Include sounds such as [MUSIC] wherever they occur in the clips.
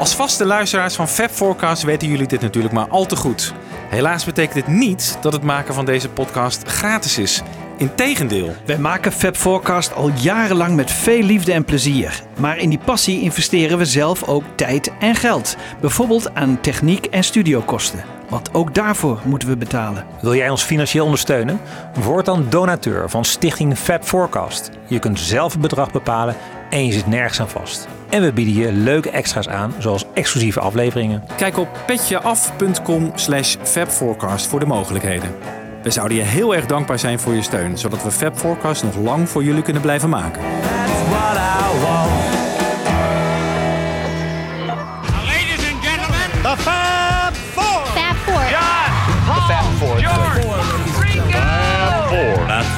Als vaste luisteraars van Fab Forecast weten jullie dit natuurlijk maar al te goed. Helaas betekent dit niet dat het maken van deze podcast gratis is. Integendeel. Wij maken Fab Forecast al jarenlang met veel liefde en plezier. Maar in die passie investeren we zelf ook tijd en geld. Bijvoorbeeld aan techniek en studiokosten. Want ook daarvoor moeten we betalen. Wil jij ons financieel ondersteunen? Word dan donateur van Stichting Fab Forecast. Je kunt zelf het bedrag bepalen en je zit nergens aan vast. En we bieden je leuke extra's aan, zoals exclusieve afleveringen. Kijk op petjeaf.com slash fabforecast voor de mogelijkheden. We zouden je heel erg dankbaar zijn voor je steun, zodat we Fab Forecast nog lang voor jullie kunnen blijven maken. That's what I want.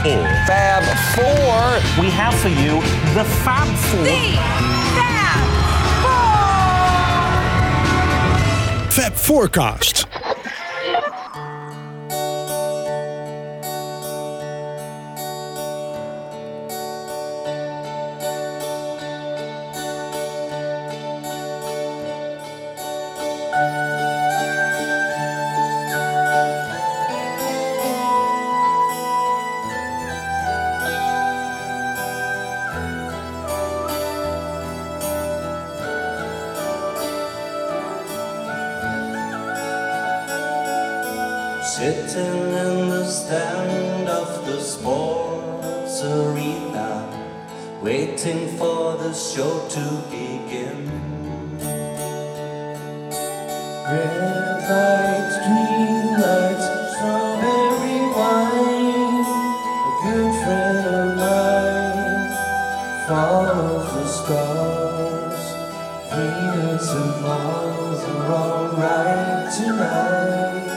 Four. Fab Four. We have for you the Fab Four. The Fab Four. Fab Forecast. The show to begin. Red lights, green lights, strawberry wine. A good friend of mine follows the stars. Venus and Mars are alright tonight.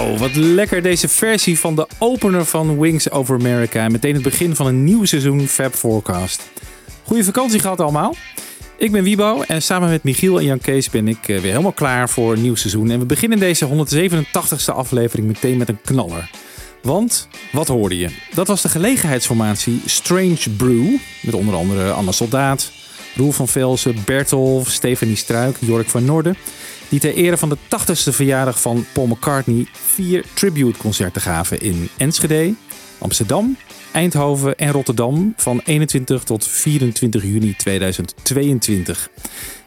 Wat lekker deze versie van de opener van Wings Over America. En meteen het begin van een nieuw seizoen Fab Forecast. Goeie vakantie gehad allemaal. Ik ben Wiebo en samen met Michiel en Jan Kees ben ik eh, weer helemaal klaar voor een nieuw seizoen. En we beginnen deze 187ste aflevering meteen met een knaller. Want, wat hoorde je? Dat was de gelegenheidsformatie Strange Brew. Met onder andere Anna Soldaat, Roel van Velsen, Bertolf, Stefanie Struik, Jork van Noorden. Die ter ere van de 80ste verjaardag van Paul McCartney vier tributeconcerten gaven in Enschede, Amsterdam, Eindhoven en Rotterdam van 21 tot 24 juni 2022.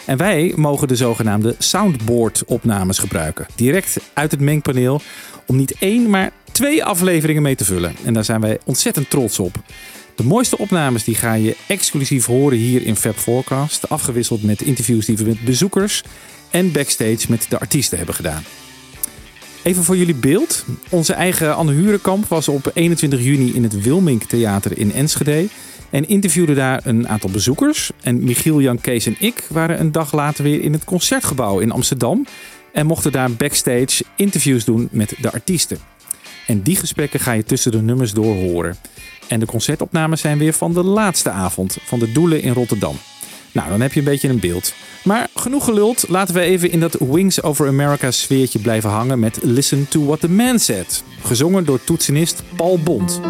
En wij mogen de zogenaamde soundboard-opnames gebruiken. Direct uit het mengpaneel om niet één, maar twee afleveringen mee te vullen. En daar zijn wij ontzettend trots op. De mooiste opnames die ga je exclusief horen hier in Fab Forecast. Afgewisseld met interviews die we met bezoekers en backstage met de artiesten hebben gedaan. Even voor jullie beeld. Onze eigen Anne Hurenkamp was op 21 juni in het Wilmink Theater in Enschede. En interviewde daar een aantal bezoekers. En Michiel, Jan, Kees en ik waren een dag later weer in het Concertgebouw in Amsterdam. En mochten daar backstage interviews doen met de artiesten. En die gesprekken ga je tussen de nummers door horen. En de concertopnames zijn weer van de laatste avond van de Doelen in Rotterdam. Nou, dan heb je een beetje een beeld. Maar genoeg geluld, laten we even in dat Wings Over America sfeertje blijven hangen met Listen to What the Man Said. Gezongen door toetsenist Paul Bond.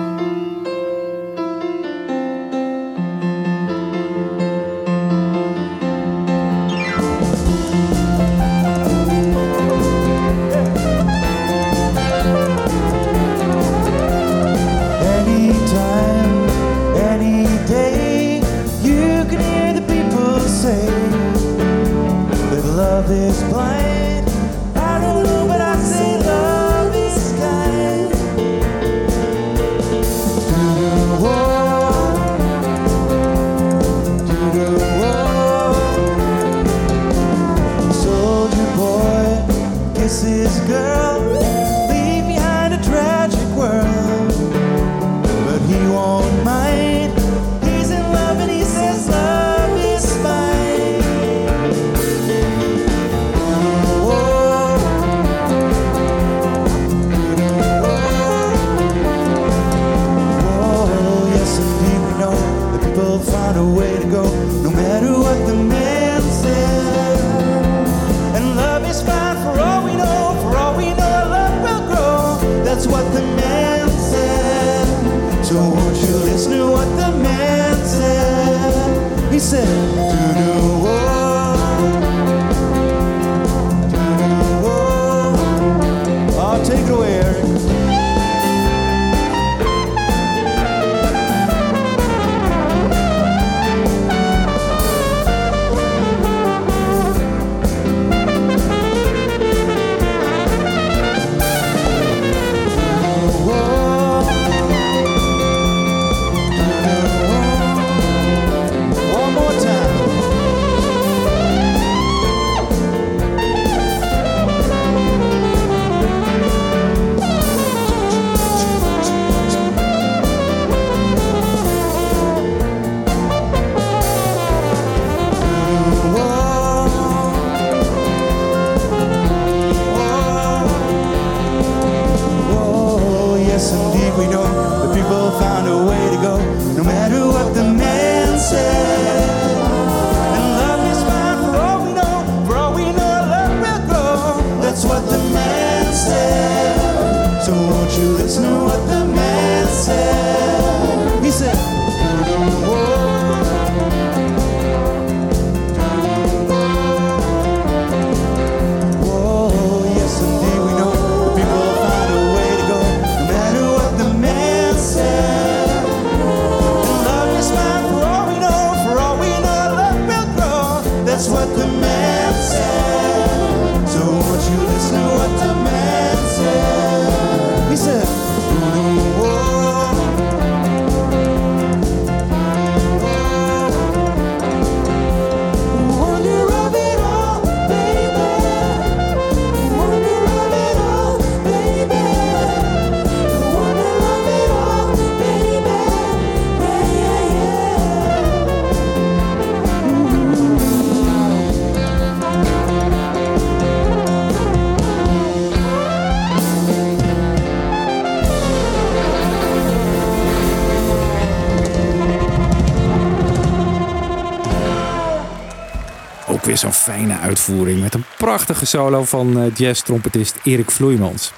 Weer zo'n fijne uitvoering met een prachtige solo van eh, jazz-trompetist Erik Vloeimans.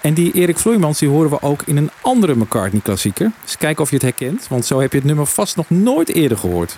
En die Erik Vloeimans die horen we ook in een andere McCartney-klassieker. Eens kijken of je het herkent, want zo heb je het nummer vast nog nooit eerder gehoord.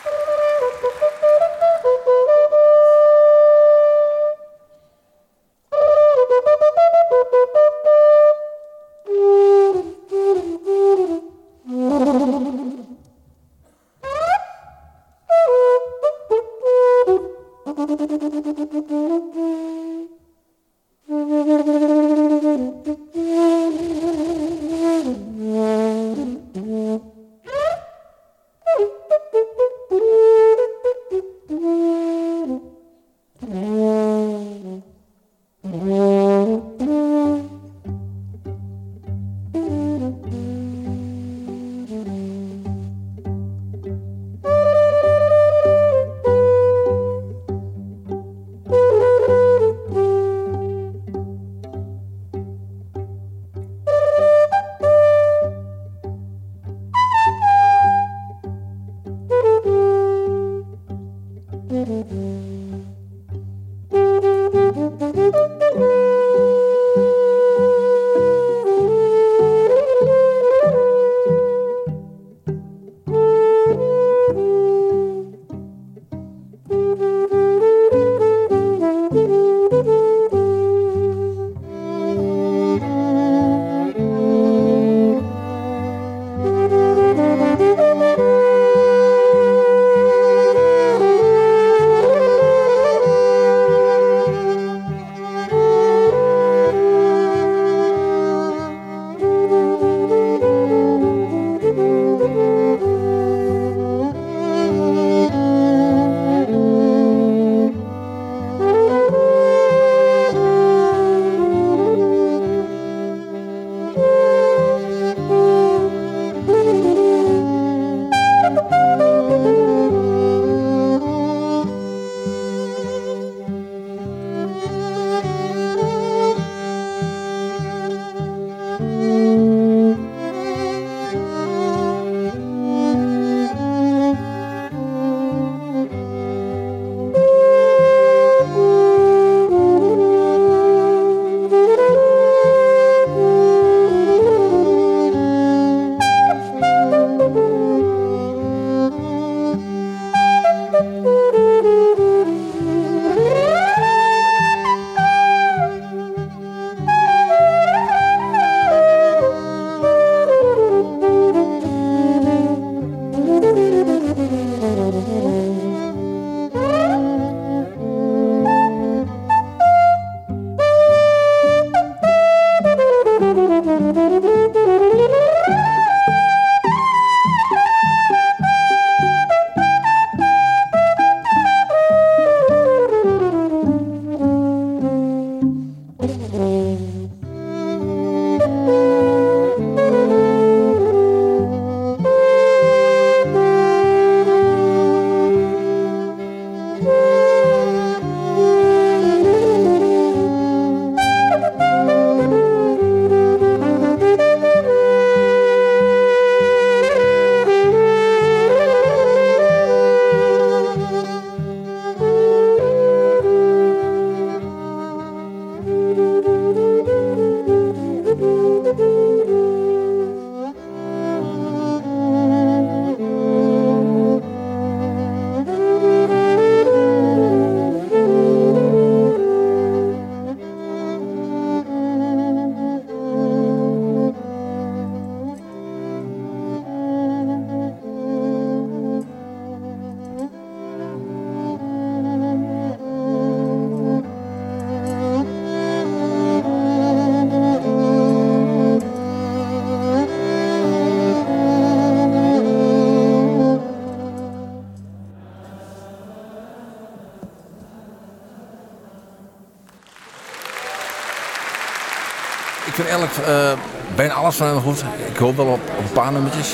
Eh, bijna alles van hem goed. Ik hoop wel op, een paar nummertjes.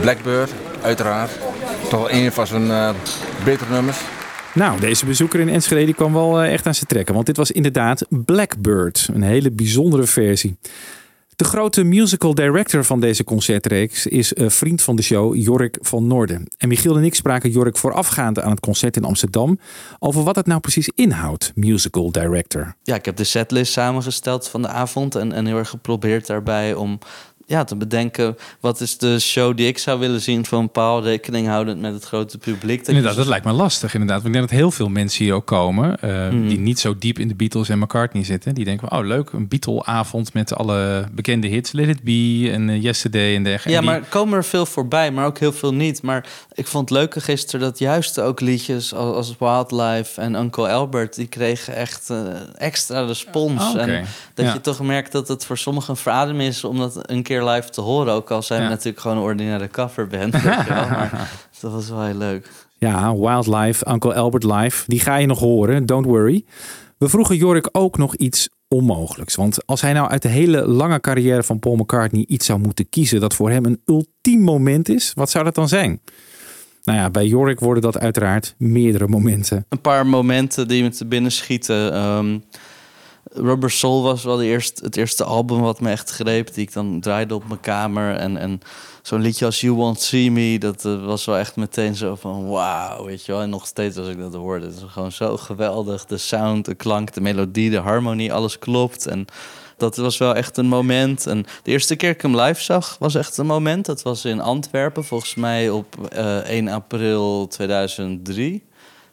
Blackbird, uiteraard. Toch wel een van zijn eh, betere nummers. Nou, deze bezoeker in Enschede die kwam wel eh, echt aan zijn trekken. Want dit was inderdaad Blackbird. Een hele bijzondere versie. De grote musical director van deze concertreeks is een vriend van de show, Jorik van Noorden. En Michiel en ik spraken Jorik voorafgaand aan het concert in Amsterdam over wat het nou precies inhoudt, musical director. Ja, ik heb de setlist samengesteld van de avond en, en heel erg geprobeerd daarbij om ja, te bedenken wat is de show die ik zou willen zien van Paul, rekening houdend met het grote publiek. Dat Inderdaad, dat lijkt me lastig inderdaad. Want ik denk dat heel veel mensen hier ook komen eh, Mhm. die niet zo diep in de Beatles en McCartney zitten. Die denken van, oh leuk, een Beatle-avond met alle bekende hits. Let It Be en eh, Yesterday en dergelijke. Ja, die- maar komen er veel voorbij, maar ook heel veel niet. Maar ik vond het leuke gisteren dat juist ook liedjes als, als Wildlife en Uncle Albert... die kregen echt eh, extra respons. Oké. En dat Ja. je toch merkt dat het voor sommigen een veradem is... om dat een keer live te horen. Ook al zijn we natuurlijk gewoon een ordinaire coverband. [LAUGHS] Maar dat was wel heel leuk. Ja, Wildlife, Uncle Albert Live, die ga je nog horen, don't worry. We vroegen Jorik ook nog iets onmogelijks. Want als hij nou uit de hele lange carrière van Paul McCartney iets zou moeten kiezen dat voor hem een ultiem moment is, wat zou dat dan zijn? Nou ja, bij Jorik worden dat uiteraard meerdere momenten. een paar momenten die me te binnen schieten. Ehm, Rubber Soul was wel de eerste, het eerste album wat me echt greep. Die ik dan draaide op mijn kamer. En, en zo'n liedje als You Won't See Me, dat eh, was wel echt meteen zo van wauw, weet je wel. En nog steeds als ik dat hoorde, het is gewoon zo geweldig. De sound, de klank, de melodie, de harmonie, alles klopt. En dat was wel echt een moment. En de eerste keer ik hem live zag, was echt een moment. Dat was in Antwerpen, volgens mij op eh, 1 april 2003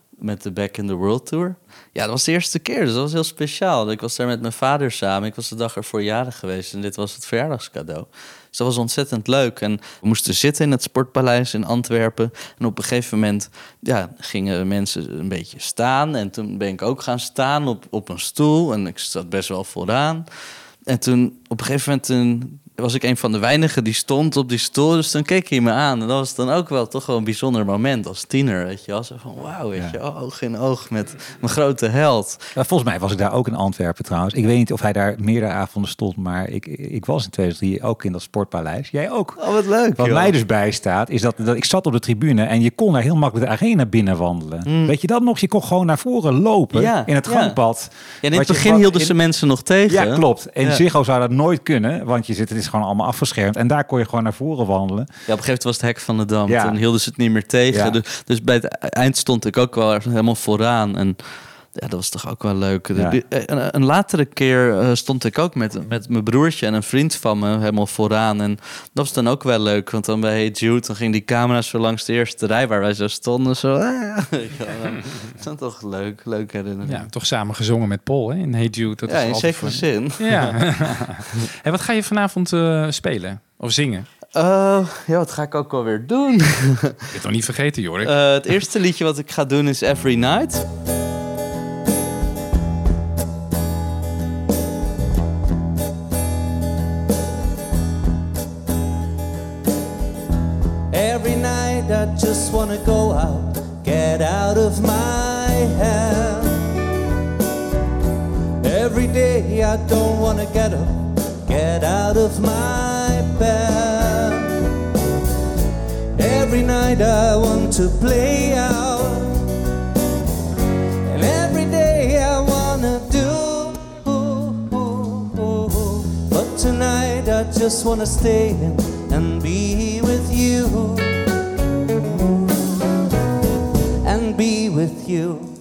met de Back in the World Tour. Ja, dat was de eerste keer, dus dat was heel speciaal. Ik was daar met mijn vader samen. Ik was de dag ervoor jarig geweest en dit was het verjaardagscadeau. Dus dat was ontzettend leuk. En we moesten zitten in het Sportpaleis in Antwerpen. En op een gegeven moment ja, gingen mensen een beetje staan. En toen ben ik ook gaan staan op, op een stoel. En ik zat best wel vooraan. En toen op een gegeven moment was ik een van de weinigen die stond op die stoel. Dus toen keek hij me aan. En dat was dan ook wel toch wel een bijzonder moment als tiener. Weet je wel. Zo van wauw, weet je Oog in oog met mijn grote held. Ja, volgens mij was ik daar ook in Antwerpen trouwens. Ik weet niet of hij daar meerdere avonden stond, maar ik, ik was in 2003 ook in dat sportpaleis. Jij ook. Oh, wat leuk. Wat joh. mij dus bijstaat, is dat, dat ik zat op de tribune en je kon daar heel makkelijk de arena binnen wandelen. Weet je dat nog? Je kon gewoon naar voren lopen Mm. Ja, in het ja. gangpad. Ja, in het begin hielden in- ze mensen nog tegen. Ja, klopt. En. Ziggo zou dat nooit kunnen, want je zit, is gewoon allemaal afgeschermd. En daar kon je gewoon naar voren wandelen. Ja, op een gegeven moment was het hek van de dam. Ja. Toen hielden ze het niet meer tegen. Dus, dus bij het eind stond ik ook wel helemaal vooraan. En ja, dat was toch ook wel leuk. Ja. de- een, een latere keer eh, stond ik ook met, met mijn broertje en een vriend van me helemaal vooraan. En dat was dan ook wel leuk. Want dan bij Hey Jude, dan ging die camera zo langs de eerste rij waar wij zo stonden. Zo, ah, [LAUGHS] dat is toch leuk. Leuk herinnering. Ja, toch samen gezongen met Paul hè, in Hey Jude. Dat Ja, is in altijd zekere zin. Ja. [LAUGHS] en wat ga je vanavond eh, spelen? Of zingen? Eh, ja, wat ga ik ook alweer doen? Je bent toch niet vergeten, Jorik? Eh, het eerste liedje wat ik ga doen is Every Night. I don't wanna get up, get out of my bed. Every night I want to play out, and every day I wanna do. But tonight I just wanna stay in and be with you. And be with you.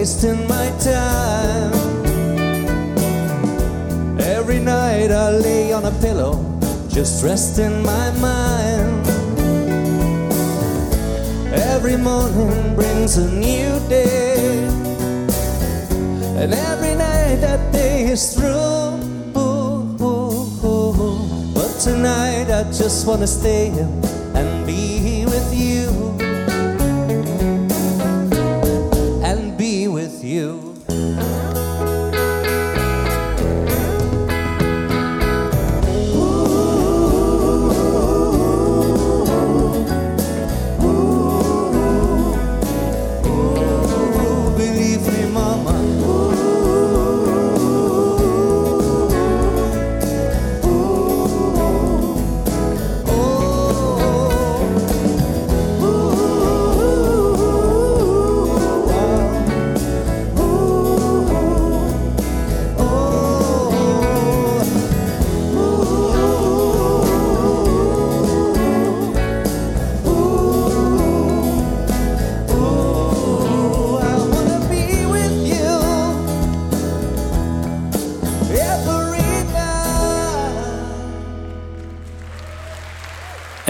Wasting my time. Every night I lay on a pillow, just resting my mind. Every morning brings a new day, and every night that day is through. But tonight I just wanna stay and be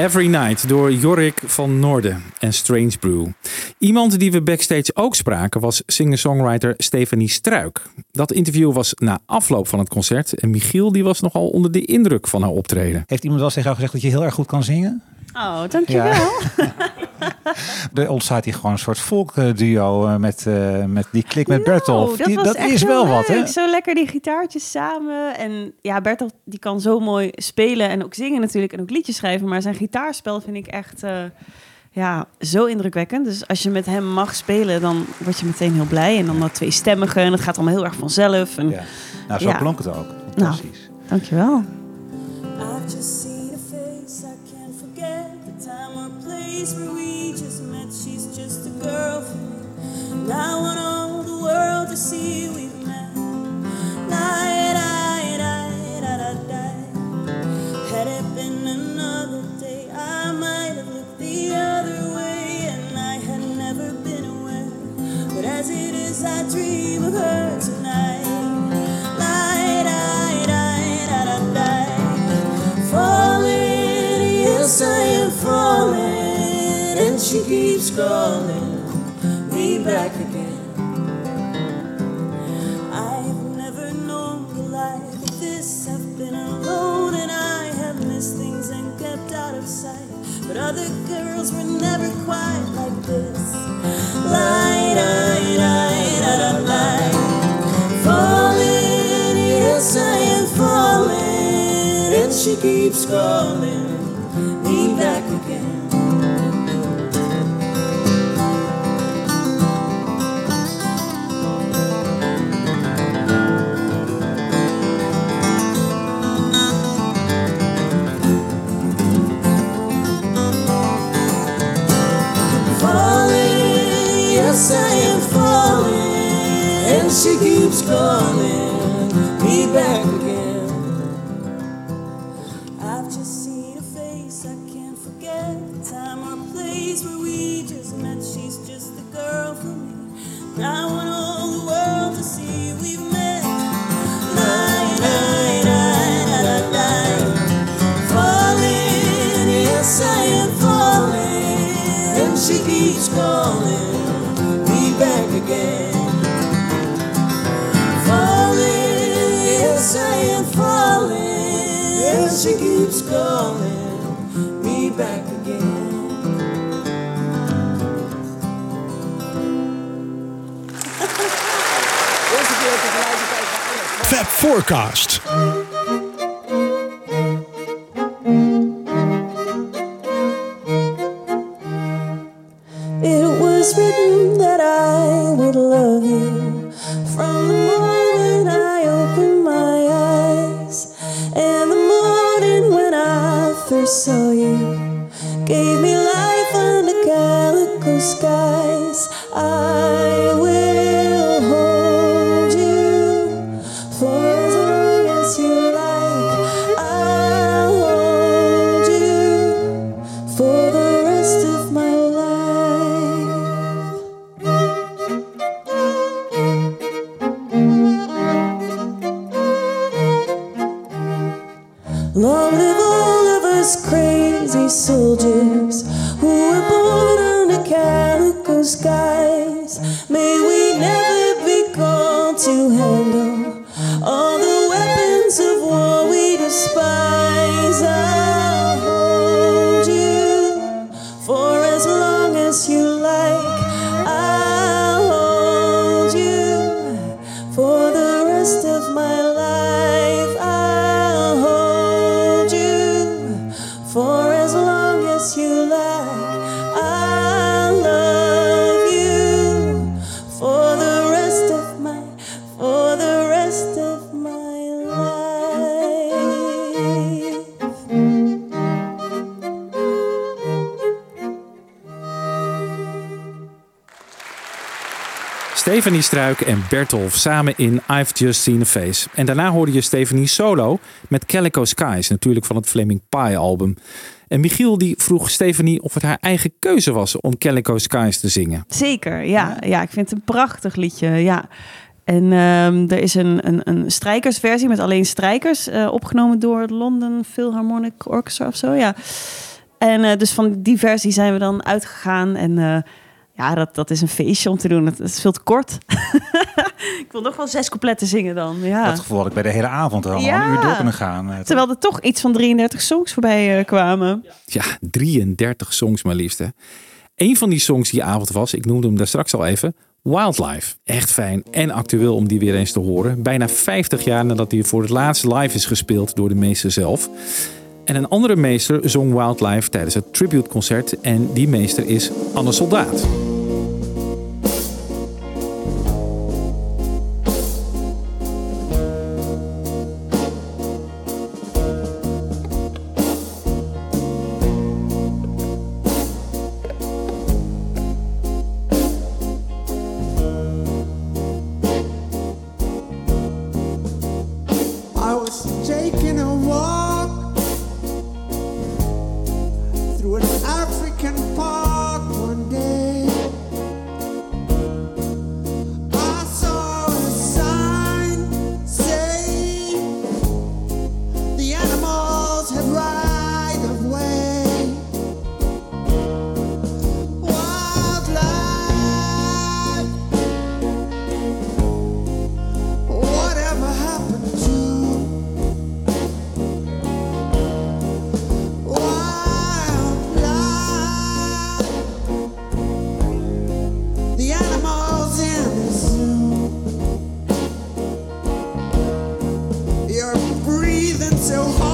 Every Night door Jorik van Noorden en Strange Brew. Iemand die we backstage ook spraken was singer-songwriter Stephanie Struik. Dat interview was na afloop van het concert en Michiel die was nogal onder de indruk van haar optreden. Heeft iemand wel eens tegen jou gezegd dat je heel erg goed kan zingen? Oh, dankjewel. [LAUGHS] [LAUGHS] Er ontstaat hier gewoon een soort volkduo eh, met, eh, met die klik met Nou, Bertolf. dat Die- is wel wat, hè? Zo lekker die gitaartjes samen. En ja, Bertolt die kan zo mooi spelen en ook zingen natuurlijk. En ook liedjes schrijven. Maar zijn gitaarspel vind ik echt eh, ja, zo indrukwekkend. Dus als je met hem mag spelen, dan word je meteen heel blij. En dan dat tweestemmige. En dat gaat allemaal heel erg vanzelf. En, Ja. Nou, zo ja. klonk het ook. Nou, dankjewel. Back again. [LAUGHS] Fab Forecast. Struik en Bertolf samen in I've Just Seen a Face. En daarna hoorde je Stephanie solo met Calico Skies, natuurlijk van het Flaming Pie album. En Michiel die vroeg Stephanie of het haar eigen keuze was om Calico Skies te zingen. Zeker, ja. ja. Ik vind het een prachtig liedje, ja. En ehm, er is een, een, een strijkersversie met alleen strijkers, eh, opgenomen door het London Philharmonic Orchestra of zo, ja. En eh, dus van die versie zijn we dan uitgegaan. En eh, ja, dat, dat is een feestje om te doen. Het, is veel te kort. [LAUGHS] ik wil nog wel zes coupletten zingen dan. Ja. Dat gevoel had ik bij de hele avond al Ja. een uur door kunnen gaan. Eh, Terwijl er toch iets van 33 songs voorbij eh, kwamen. Ja, 33 songs maar liefst. Hè. Een van die songs die avond was, ik noemde hem daar straks al even, Wildlife. Echt fijn en actueel om die weer eens te horen. Bijna 50 jaar nadat hij voor het laatst live is gespeeld door de meester zelf. En een andere meester zong Wildlife tijdens het tributeconcert. En die meester is Anne Soldaat. Breathing so hard.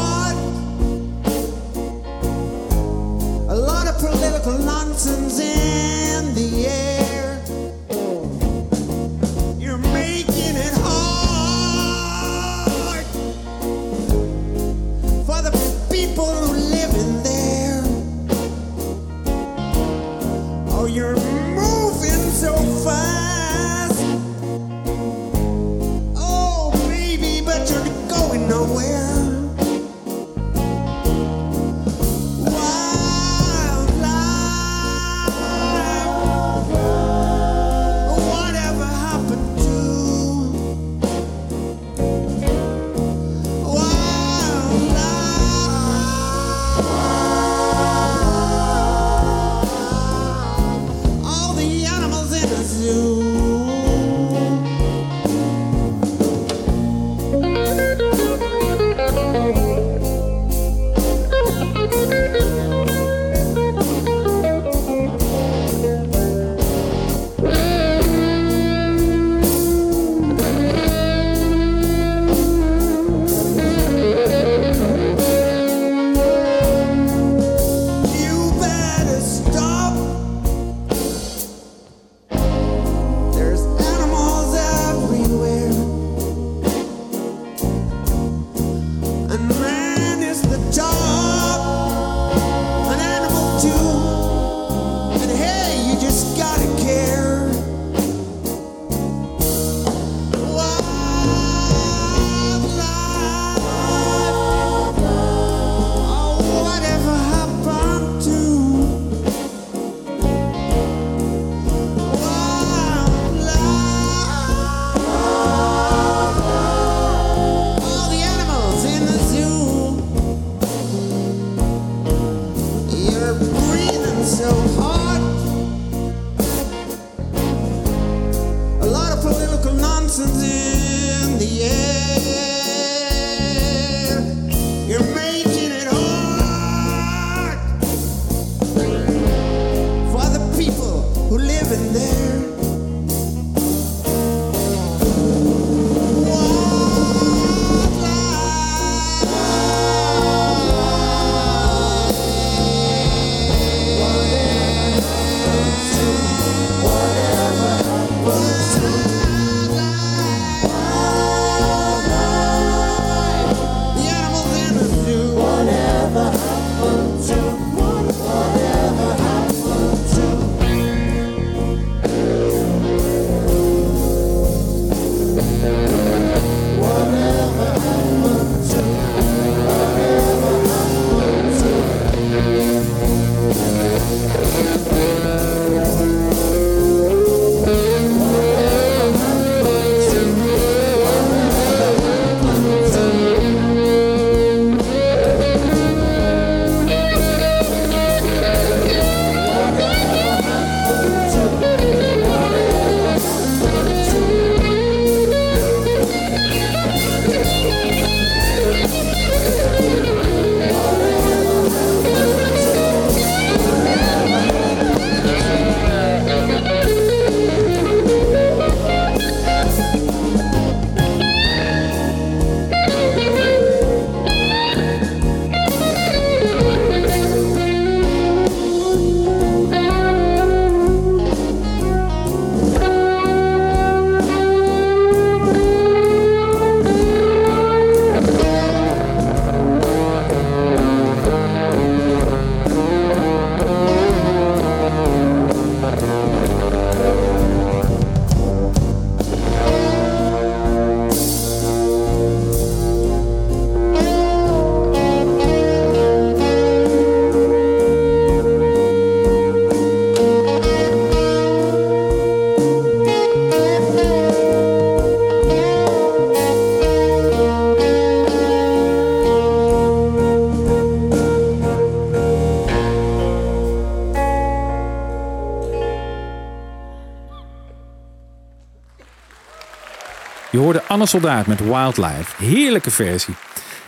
Soldaat met Wildlife. Heerlijke versie.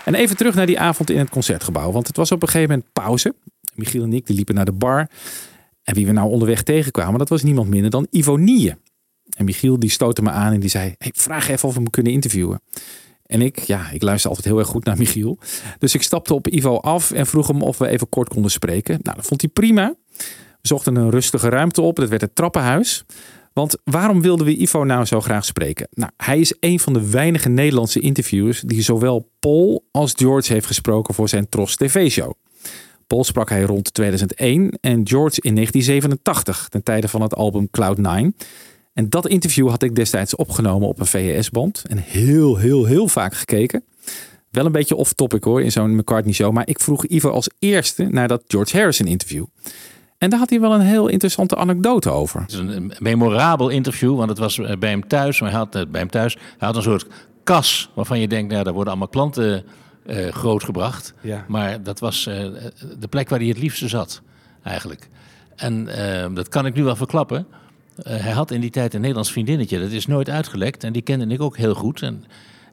En even terug naar die avond in het concertgebouw. Want het was op een gegeven moment pauze. Michiel en ik die liepen naar de bar. En wie we nou onderweg tegenkwamen, dat was niemand minder dan Ivo Nie. En Michiel die stootte me aan en die zei... Hey, vraag even of we me kunnen interviewen. En ik, ja, ik luister altijd heel erg goed naar Michiel. Dus ik stapte op Ivo af en vroeg hem of we even kort konden spreken. Nou, dat vond hij prima. We zochten een rustige ruimte op. Dat werd het trappenhuis. Want waarom wilden we Ivo nou zo graag spreken? Nou, hij is een van de weinige Nederlandse interviewers die zowel Paul als George heeft gesproken voor zijn Tros TV-show. Paul sprak hij rond 2001 en George in 1987, ten tijde van het album Cloud9. En dat interview had ik destijds opgenomen op een VHS-band en heel, heel, heel vaak gekeken. Wel een beetje off-topic hoor in zo'n McCartney-show, maar ik vroeg Ivo als eerste naar dat George Harrison-interview. En daar had hij wel een heel interessante anekdote over. Het is een memorabel interview, want het was bij hem thuis. Maar hij had, eh, bij hem thuis, hij had een soort kas waarvan je denkt, nou, daar worden allemaal klanten uh, grootgebracht. Ja. Maar dat was uh, de plek waar hij het liefste zat, eigenlijk. En uh, dat kan ik nu wel verklappen. hij had in die tijd een Nederlands vriendinnetje. Dat is nooit uitgelekt en die kende ik ook heel goed. En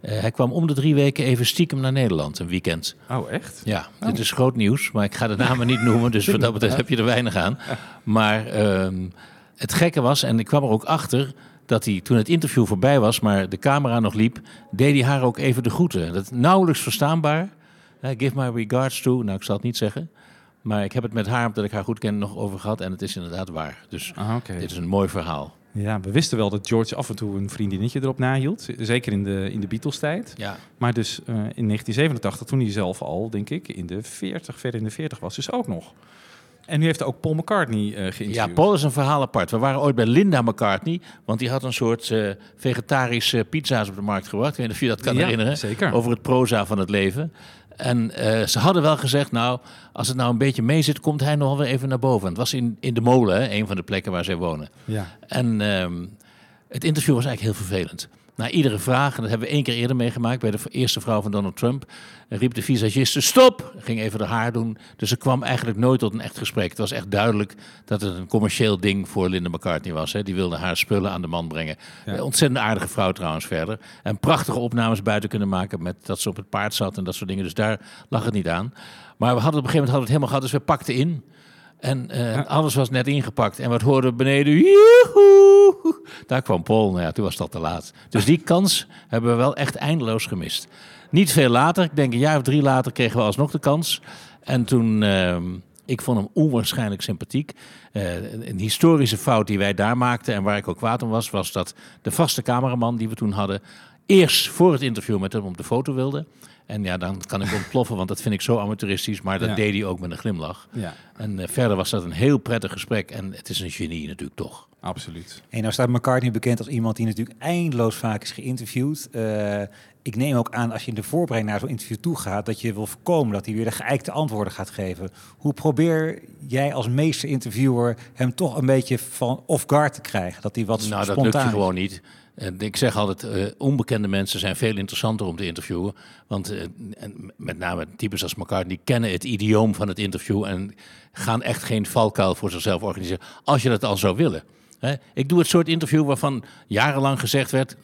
hij kwam om de drie weken even stiekem naar Nederland, een weekend. Oh, echt? Ja, oh. dit is groot nieuws, maar ik ga de namen niet noemen, dus wat dat betreft heb je er weinig aan. Maar ehm, het gekke was, en ik kwam er ook achter, dat hij toen het interview voorbij was, maar de camera nog liep, deed hij haar ook even de groeten. Dat nauwelijks verstaanbaar. give my regards to, nou ik zal het niet zeggen. Maar ik heb het met haar, omdat ik haar goed ken, nog over gehad. En het is inderdaad waar. Dus ah, okay. dit is een mooi verhaal. Ja, we wisten wel dat George af en toe een vriendinnetje erop nahield. Zeker in de, in de Beatles-tijd. Ja. Maar dus uh, in 1987, toen hij zelf al, denk ik, in de 40, ver in de 40 was, dus ook nog. En nu heeft ook Paul McCartney uh, geïnterviewd. Ja, Paul is een verhaal apart. We waren ooit bij Linda McCartney, want die had een soort uh, vegetarische pizza's op de markt gebracht. Ik weet niet of je dat kan ja, herinneren. Zeker. Over het proza van het leven. En uh, ze hadden wel gezegd, nou, als het nou een beetje mee zit, komt hij nog wel even naar boven. Het was in, in de molen, hè, een van de plekken waar zij wonen. Ja. En um, het interview was eigenlijk heel vervelend. Na iedere vraag, en dat hebben we één keer eerder meegemaakt bij de eerste vrouw van Donald Trump, riep de visagiste stop, ging even de haar doen. Dus er kwam eigenlijk nooit tot een echt gesprek. Het was echt duidelijk dat het een commercieel ding voor Linda McCartney was. Hè. Die wilde haar spullen aan de man brengen. Ja. Ontzettend aardige vrouw trouwens verder. En prachtige opnames buiten kunnen maken met dat ze op het paard zat en dat soort dingen. Dus daar lag het niet aan. Maar we hadden op een gegeven moment hadden we het helemaal gehad, dus we pakten in. En uh, ja. alles was net ingepakt. En wat hoorden we beneden? Joehoe! Daar kwam Paul. Nou ja, toen was dat te laat. Dus die kans hebben we wel echt eindeloos gemist. Niet veel later, ik denk een jaar of drie later, kregen we alsnog de kans. En toen, uh, ik vond hem onwaarschijnlijk sympathiek. Uh, een historische fout die wij daar maakten en waar ik ook kwaad om was, was dat de vaste cameraman die we toen hadden, eerst voor het interview met hem op de foto wilde. En ja, dan kan ik ontploffen, want dat vind ik zo amateuristisch. Maar dat Ja. deed hij ook met een glimlach. Ja. En eh, verder was dat een heel prettig gesprek. En het is een genie natuurlijk toch. Absoluut. En nou staat McCartney bekend als iemand die natuurlijk eindeloos vaak is geïnterviewd. Eh, ik neem ook aan als je in de voorbereiding naar zo'n interview toe gaat, dat je wil voorkomen dat hij weer de geëikte antwoorden gaat geven. Hoe probeer jij als meester interviewer hem toch een beetje van off guard te krijgen? Dat hij wat Nou, dat spontaan lukt je is? gewoon niet. Ik zeg altijd, eh, onbekende mensen zijn veel interessanter om te interviewen. Want eh, met name types als McCartney kennen het idioom van het interview... en gaan echt geen valkuil voor zichzelf organiseren, als je dat al zou willen. Ik doe het soort interview waarvan jarenlang gezegd werd...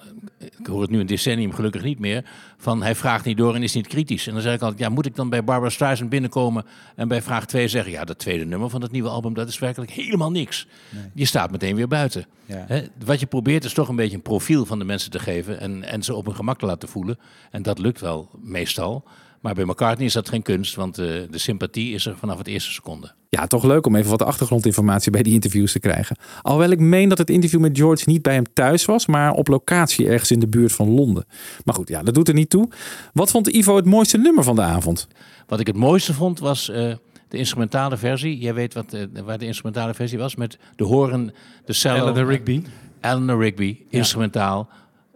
ik hoor het nu een decennium gelukkig niet meer... van hij vraagt niet door en is niet kritisch. En dan zeg ik altijd, ja, moet ik dan bij Barbara Streisand binnenkomen... en bij vraag 2 zeggen, ja, dat tweede nummer van het nieuwe album... dat is werkelijk helemaal niks. Je staat meteen weer buiten. Ja. Hè, wat je probeert is toch een beetje een profiel van de mensen te geven en, en ze op hun gemak te laten voelen. En dat lukt wel meestal. Maar bij McCartney is dat geen kunst, want eh, de sympathie is er vanaf het eerste seconde. Ja, toch leuk om even wat achtergrondinformatie bij die interviews te krijgen. Alhoewel ik meen dat het interview met George niet bij hem thuis was, maar op locatie ergens in de buurt van Londen. Maar goed, ja, dat doet er niet toe. Wat vond Ivo het mooiste nummer van de avond? Wat ik het mooiste vond was eh, de instrumentale versie. Jij weet wat, eh, waar de instrumentale versie was met de horen, de cello. Eleanor Rigby. Eleanor Rigby, instrumentaal,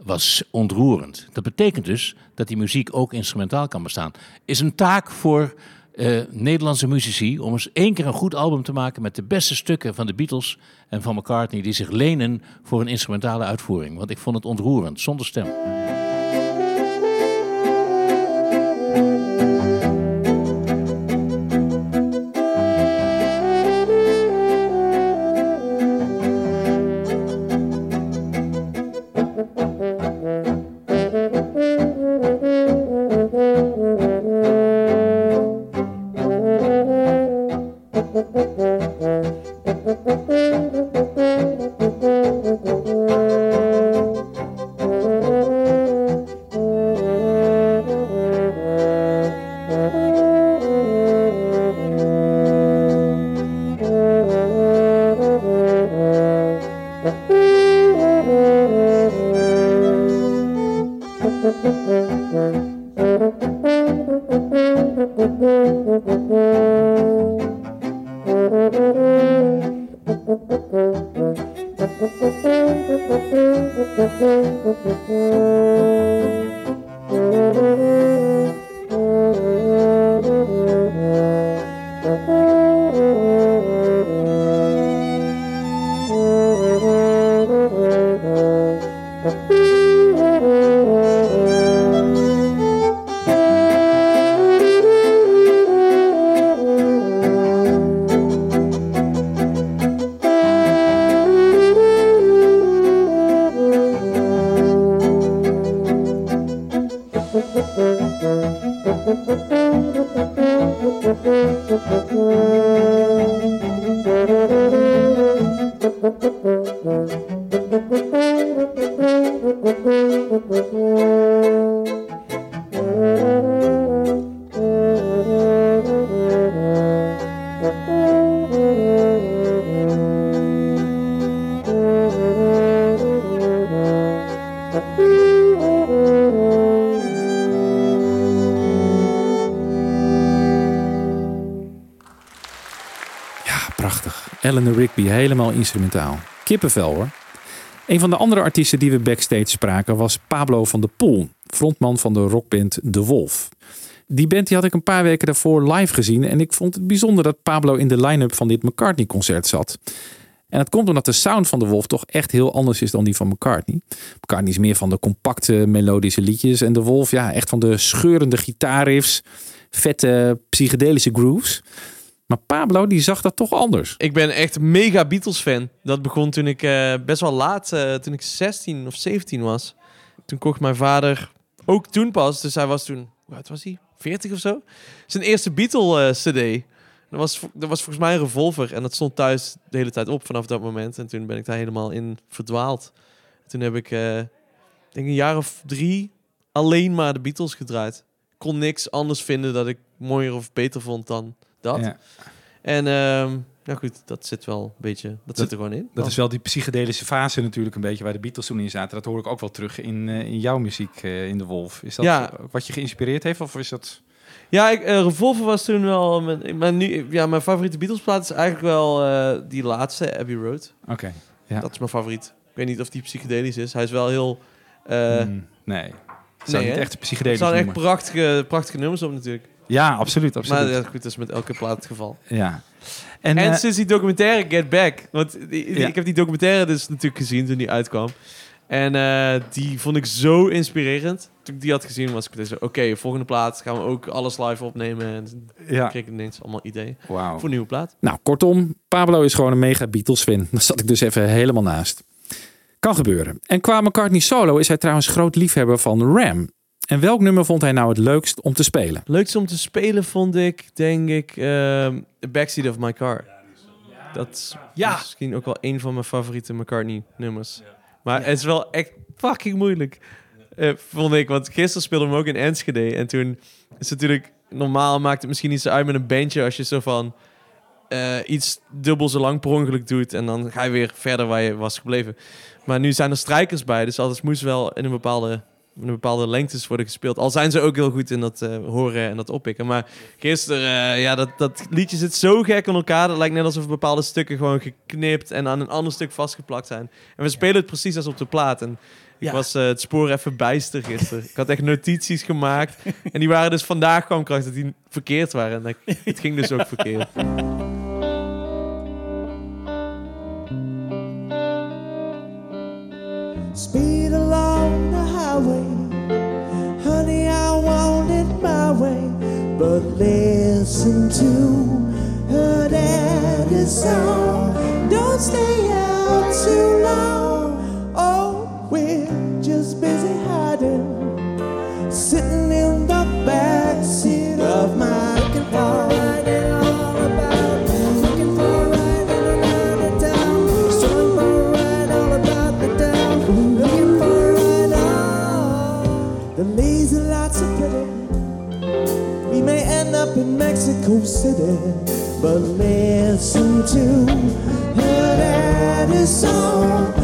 was ontroerend. Dat betekent dus dat die muziek ook instrumentaal kan bestaan. Is een taak voor eh, Nederlandse muzici om eens één keer een goed album te maken met de beste stukken van de Beatles en van McCartney die zich lenen voor een instrumentale uitvoering. Want ik vond het ontroerend, zonder stem. Helemaal instrumentaal. Kippenvel hoor. Een van de andere artiesten die we backstage spraken was Pablo van der Poel, frontman van de rockband De Wolf. Die band die had ik een paar weken daarvoor live gezien en ik vond het bijzonder dat Pablo in de line-up van dit McCartney-concert zat. En dat komt omdat de sound van De Wolf toch echt heel anders is dan die van McCartney. McCartney is meer van de compacte melodische liedjes en De Wolf ja, echt van de scheurende gitaarriffs, vette psychedelische grooves. Maar Pablo die zag dat toch anders. Ik ben echt mega Beatles fan. Dat begon toen ik eh, best wel laat, eh, toen ik 16 of 17 was. Toen kocht mijn vader ook toen pas, dus hij was toen, oud was hij? 40 of zo? Zijn eerste Beatle eh, CD. Dat was, dat was volgens mij een revolver en dat stond thuis de hele tijd op vanaf dat moment. En toen ben ik daar helemaal in verdwaald. Toen heb ik, denk een jaar of drie, alleen maar de Beatles gedraaid. Kon niks anders vinden dat ik mooier of beter vond dan dat. Ja. En ehm nou goed, dat zit wel een beetje, dat, zit er gewoon in. Dat is wel die psychedelische fase natuurlijk een beetje waar de Beatles toen in zaten. Dat hoor ik ook wel terug in, eh, in jouw muziek eh, in De Wolf. Is dat Ja. wat je geïnspireerd heeft of is dat... Ja, ik, eh, Revolver was toen wel... Mijn, mijn, nu, ja, mijn favoriete Beatles-plaat is eigenlijk wel die laatste, Abbey Road. Oké, ja. Dat is mijn favoriet. Ik weet niet of die psychedelisch is. Hij is wel heel... eh, Mm, nee. Zou niet hè? echt psychedelisch Er staan echt prachtige, prachtige nummers op natuurlijk. Ja, absoluut, absoluut. Maar ja, goed, dat is met elke plaat het geval. Ja. En, En, eh, sinds die documentaire Get Back. Want die- die- Ja. ik heb die documentaire dus natuurlijk gezien toen die uitkwam. En eh, die vond ik zo inspirerend. Toen ik die had gezien was ik dus oké, volgende plaat gaan we ook alles live opnemen. En Ja. kreeg ik ineens allemaal ideeën voor een nieuwe plaat. Nou, kortom, Pablo is gewoon een mega Beatles-fan. [LAUGHS] Daar zat ik dus even helemaal naast. Kan gebeuren. En qua McCartney solo is hij trouwens groot liefhebber van Ram. En welk nummer vond hij nou het leukst om te spelen? Leukste om te spelen vond ik, denk ik, ehm The Backseat of My Car. Dat is Ja. misschien ook wel een van mijn favoriete McCartney-nummers. Maar het is wel echt fucking moeilijk, eh, vond ik. Want gisteren speelde we hem ook in Enschede. En toen is het natuurlijk... Normaal maakt het misschien niet zo uit met een bandje... als je zo van eh, iets dubbel zo lang per ongeluk doet... en dan ga je weer verder waar je was gebleven. Maar nu zijn er strijkers bij, dus alles moest wel in een bepaalde, een bepaalde lengtes worden gespeeld. Al zijn ze ook heel goed in dat eh, horen en dat oppikken. Maar gisteren, eh, ja, dat, dat liedje zit zo gek in elkaar. Dat lijkt net alsof bepaalde stukken gewoon geknipt en aan een ander stuk vastgeplakt zijn. En we spelen het precies als op de plaat. En ik Ja. was eh, het spoor even bijster gisteren. ik had echt notities gemaakt. En die waren dus vandaag kwam kracht dat die verkeerd waren. En dat- het ging dus ook verkeerd. Speed the. Honey, I want it my way. But listen to her daddy's song. Don't stay out too long. Oh, we're consider, but listen to her daddy's song.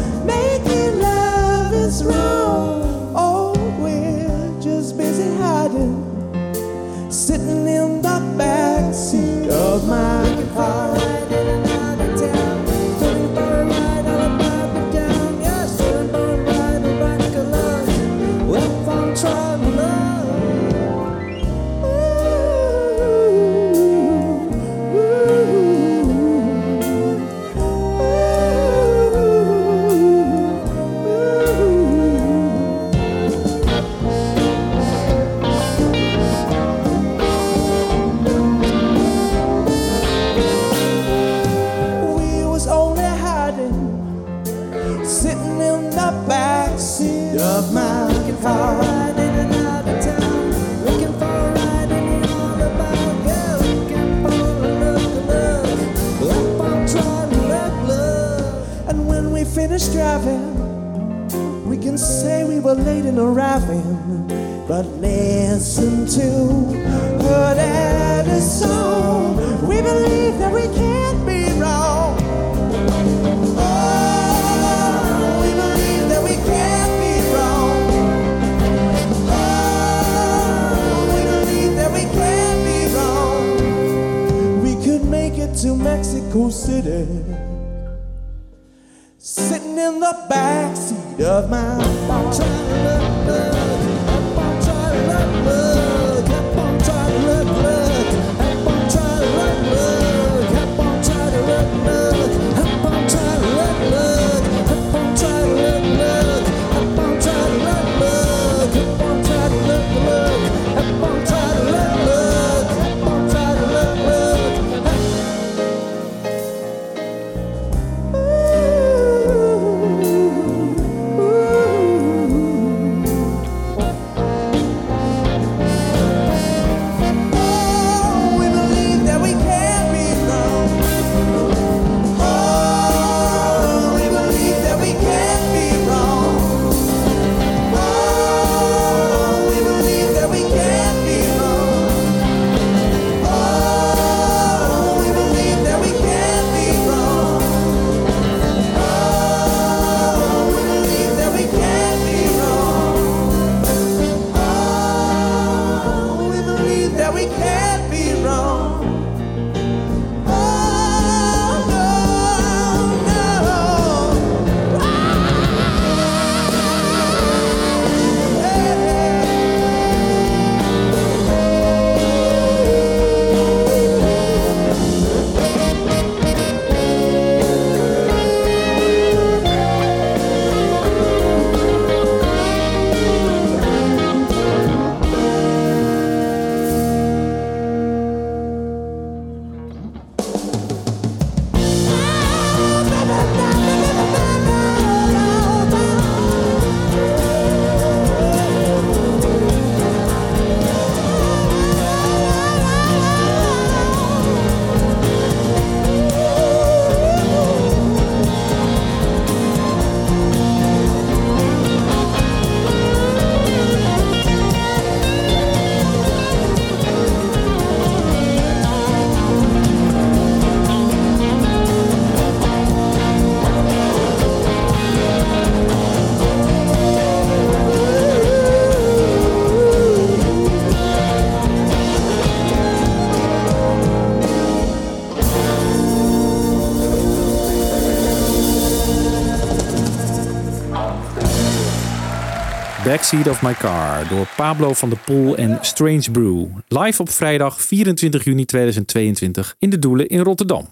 Backseat of My Car door Pablo van der Poel en Strange Brew. Live op vrijdag 24 juni 2022 in de Doelen in Rotterdam.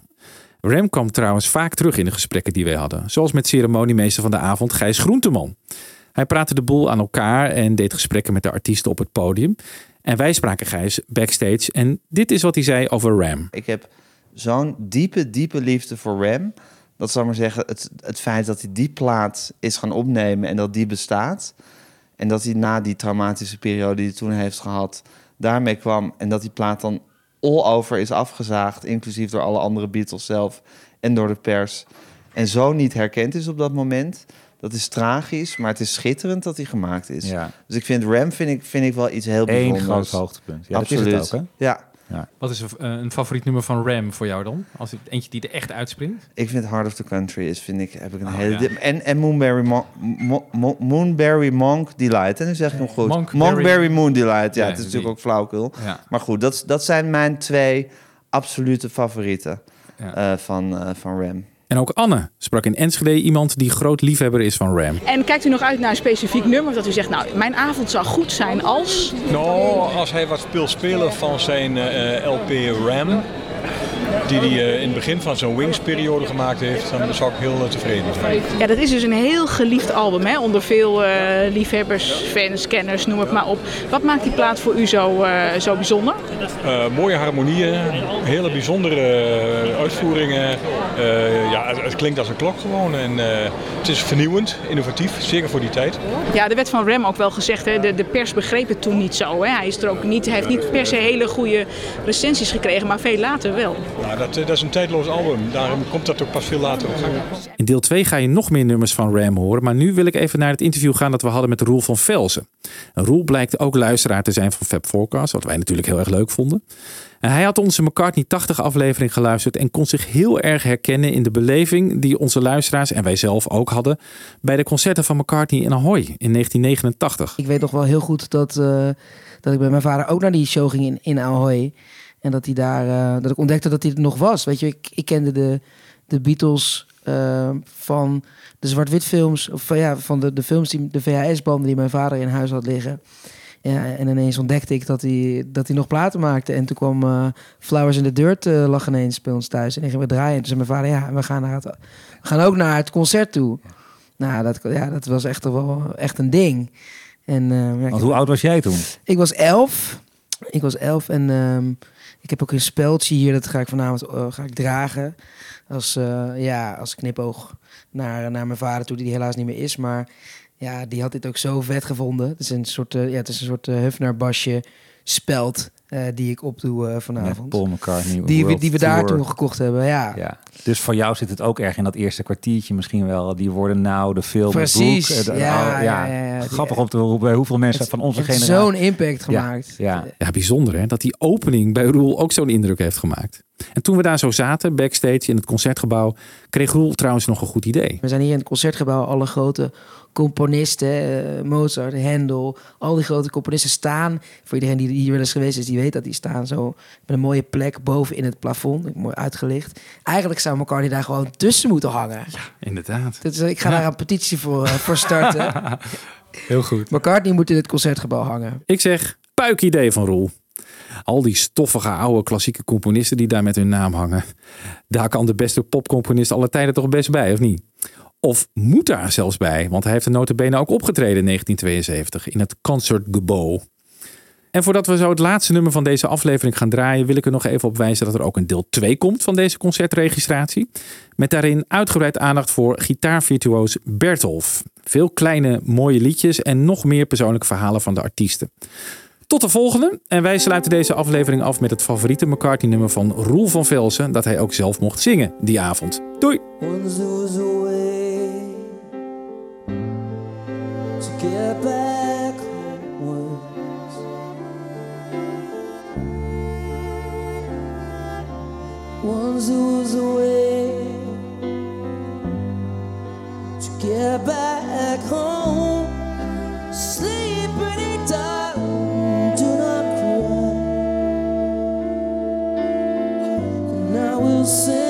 Rem kwam trouwens vaak terug in de gesprekken die wij hadden. Zoals met ceremoniemeester van de avond Gijs Groenteman. Hij praatte de boel aan elkaar en deed gesprekken met de artiesten op het podium. En wij spraken Gijs backstage en dit is wat hij zei over Ram. Ik heb zo'n diepe, diepe liefde voor Ram. Dat zal maar zeggen, het, het feit dat hij die plaat is gaan opnemen en dat die bestaat. En dat hij na die traumatische periode die hij toen heeft gehad, daarmee kwam. En dat die plaat dan all over is afgezaagd, inclusief door alle andere Beatles zelf en door de pers. En zo niet herkend is op dat moment. Dat is tragisch, maar het is schitterend dat hij gemaakt is. Ja. Dus ik vind Ram vind ik, vind ik wel iets heel Eén bijzonders. groot hoogtepunt. Ja, dat is Absoluut. het ook, hè? Ja. Ja. Wat is een, eh, een favoriet nummer van Ram voor jou dan? Als het eentje die er echt uitspringt? Ik vind Heart of the Country is, vind ik, heb ik een Oh, hele... ja. En, en Moonberry, Mon- Mo- Mo- Moonberry Monk Delight. En nu zeg ik hem goed. Monkberry- Monkberry Moon Delight. Ja, Ja, het is natuurlijk ook flauwkul. Maar goed, dat, dat zijn mijn twee absolute favorieten eh, van, eh, van Ram. En ook Anne sprak in Enschede iemand die groot liefhebber is van Ram. En kijkt u nog uit naar een specifiek nummer dat u zegt, nou, mijn avond zou goed zijn als... Nou, als hij wat wil spelen van zijn eh, LP Ram, die hij eh, in het begin van zijn Wings-periode gemaakt heeft, dan zou ik heel eh, tevreden zijn. Ja, dat is dus een heel geliefd album, hè? onder veel eh, liefhebbers, fans, kenners, noem het maar op. Wat maakt die plaat voor u zo, zo bijzonder? Mooie harmonieën, hele bijzondere uitvoeringen. Ja, het, het klinkt als een klok gewoon en het is vernieuwend, innovatief, zeker voor die tijd. Ja, er werd van Rem ook wel gezegd, hè? De, de pers begreep het toen niet zo. Hè? Hij, is er ook niet, hij heeft niet per se hele goede recensies gekregen, maar veel later wel. Nou, dat, eh, dat is een tijdloos album, daarom komt dat ook pas veel later op gang. In deel 2 ga je nog meer nummers van Ram horen. Maar nu wil ik even naar het interview gaan dat we hadden met Roel van Velzen. En Roel blijkt ook luisteraar te zijn van Fab Forecast. Wat wij natuurlijk heel erg leuk vonden. En hij had onze McCartney 80 aflevering geluisterd. En kon zich heel erg herkennen in de beleving die onze luisteraars en wij zelf ook hadden. Bij de concerten van McCartney in Ahoy in 1989. Ik weet nog wel heel goed dat, eh, dat ik bij mijn vader ook naar die show ging in, in Ahoy. En dat hij daar, eh, dat ik ontdekte dat hij er nog was. Weet je, ik, ik kende de, de Beatles eh, van de zwart-wit films. Of van, ja, van de, de films, die, de VHS-banden die mijn vader in huis had liggen. Ja, en ineens ontdekte ik dat hij, dat hij nog platen maakte. En toen kwam eh, Flowers in the Dirt uh, lag ineens bij ons thuis. En ik ging we draaien. En toen zei mijn vader, ja, we gaan, naar het, we gaan ook naar het concert toe. Nou, dat, ja, dat was echt wel echt een ding. En, uh, ja, Want hoe oud was jij toen? Ik was elf. Ik was elf en um, ik heb ook een speldje hier. Dat ga ik vanavond uh, ga ik dragen. Als, uh, ja, als knipoog naar, naar mijn vader toe, die helaas niet meer is. Maar ja, die had dit ook zo vet gevonden. Het is een soort, uh, ja, het is een soort speld uh, die ik opdoe uh, vanavond. Met Paul McCartney. Die, we, die we daar toen gekocht hebben, ja. ja. Dus voor jou zit het ook erg in dat eerste kwartiertje misschien wel. Die worden nou, de film, Precies. het boek. Uh, ja, ja, ja, ja, ja, Grappig om te horen bij hoeveel mensen van onze generatie... Zo'n impact gemaakt. Ja, ja. ja, bijzonder hè. Dat die opening bij Roel ook zo'n indruk heeft gemaakt. En toen we daar zo zaten, backstage in het concertgebouw, kreeg Roel trouwens nog een goed idee. We zijn hier in het concertgebouw alle grote componisten, uh, Mozart, Handel, al die grote componisten staan. Voor iedereen die hier wel eens geweest is, die weet dat die staan zo met een mooie plek boven in het plafond, mooi uitgelicht. Eigenlijk zou McCartney daar gewoon tussen moeten hangen. Ja, inderdaad. Dus ik ga ja. daar een petitie voor, uh, voor starten. [LAUGHS] Heel goed. McCartney moet in het concertgebouw hangen. Ik zeg, puik idee van Roel. Al die stoffige oude klassieke componisten die daar met hun naam hangen. Daar kan de beste popcomponist aller tijden toch best bij, of niet? Of moet daar zelfs bij, want hij heeft de notabene ook opgetreden in 1972 in het Concertgebouw. En voordat we zo het laatste nummer van deze aflevering gaan draaien, wil ik er nog even op wijzen dat er ook een deel 2 komt van deze concertregistratie. Met daarin uitgebreid aandacht voor gitaarvirtuoos Bertolf. Veel kleine mooie liedjes en nog meer persoonlijke verhalen van de artiesten. Tot de volgende. En wij sluiten deze aflevering af met het favoriete McCartney-nummer van Roel van Velsen, dat hij ook zelf mocht zingen die avond. Doei! get back home once. Once was a way to get back home. Sleep do not cry. And I will say.